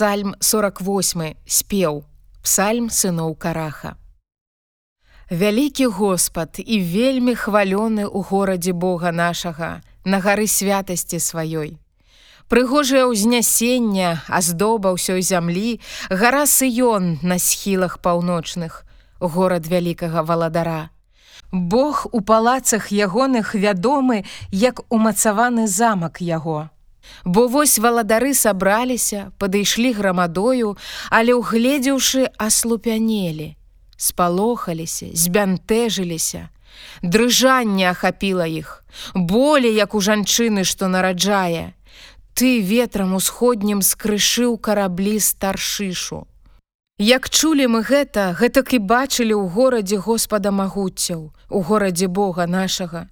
Псальм 48 спеў Псальм сыноў караха. Вялікі Господ і вельмі хвалёны ў горадзе Бога нашага, на гары святасці сваёй. Прыгожае ўзнясення, аздоба ўсёй зямлі, гара сыён на схілах паўночных, горад вялікага валадара. Бог у палацах ягоных вядомы, як умацаваны замак яго. Бо вось валадары сабраліся, падышлі грамадою, але ўгледзеўшы аслупянелі, спалохаліся, збянтэжыліся. Дрыжанне ахапіла іх, болей як у жанчыны, што нараджае. Ты ветрам усходнім скрышыў караблі старшышу. Як чулі мы гэта, гэтак і бачылі ў горадзе Господа магуццяў, у горадзе Бога нашага.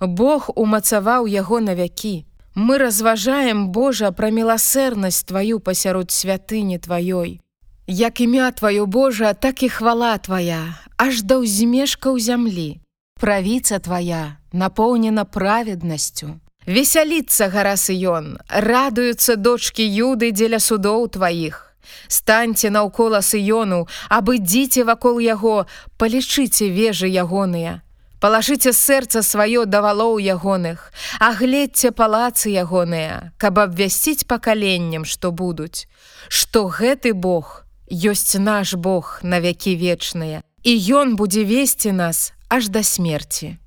Бог умацаваў яго на вякі. Мы разважаем Божа пра міласэрнасць тваю пасярод святыні тваёй. Як імя тваё Божа, так і хвала твая, аж да ўзмешка ў зямлі. Правіца твая напоўнена праведнасцю. Весяліцца гара сыён, радуюцца дочкі юды дзеля судоў тваіх. Станьце наўкола сыёну, абы дзіце вакол яго, палічыце вежы ягоныя. Палажыце сэрца сваё да валоў ягоных, агледзьце палацы ягоныя, каб абвясціць пакаленнем, што будуць, што гэты Бог ёсць наш Бог на вякі вечныя, і ён будзе весці нас аж да смерти.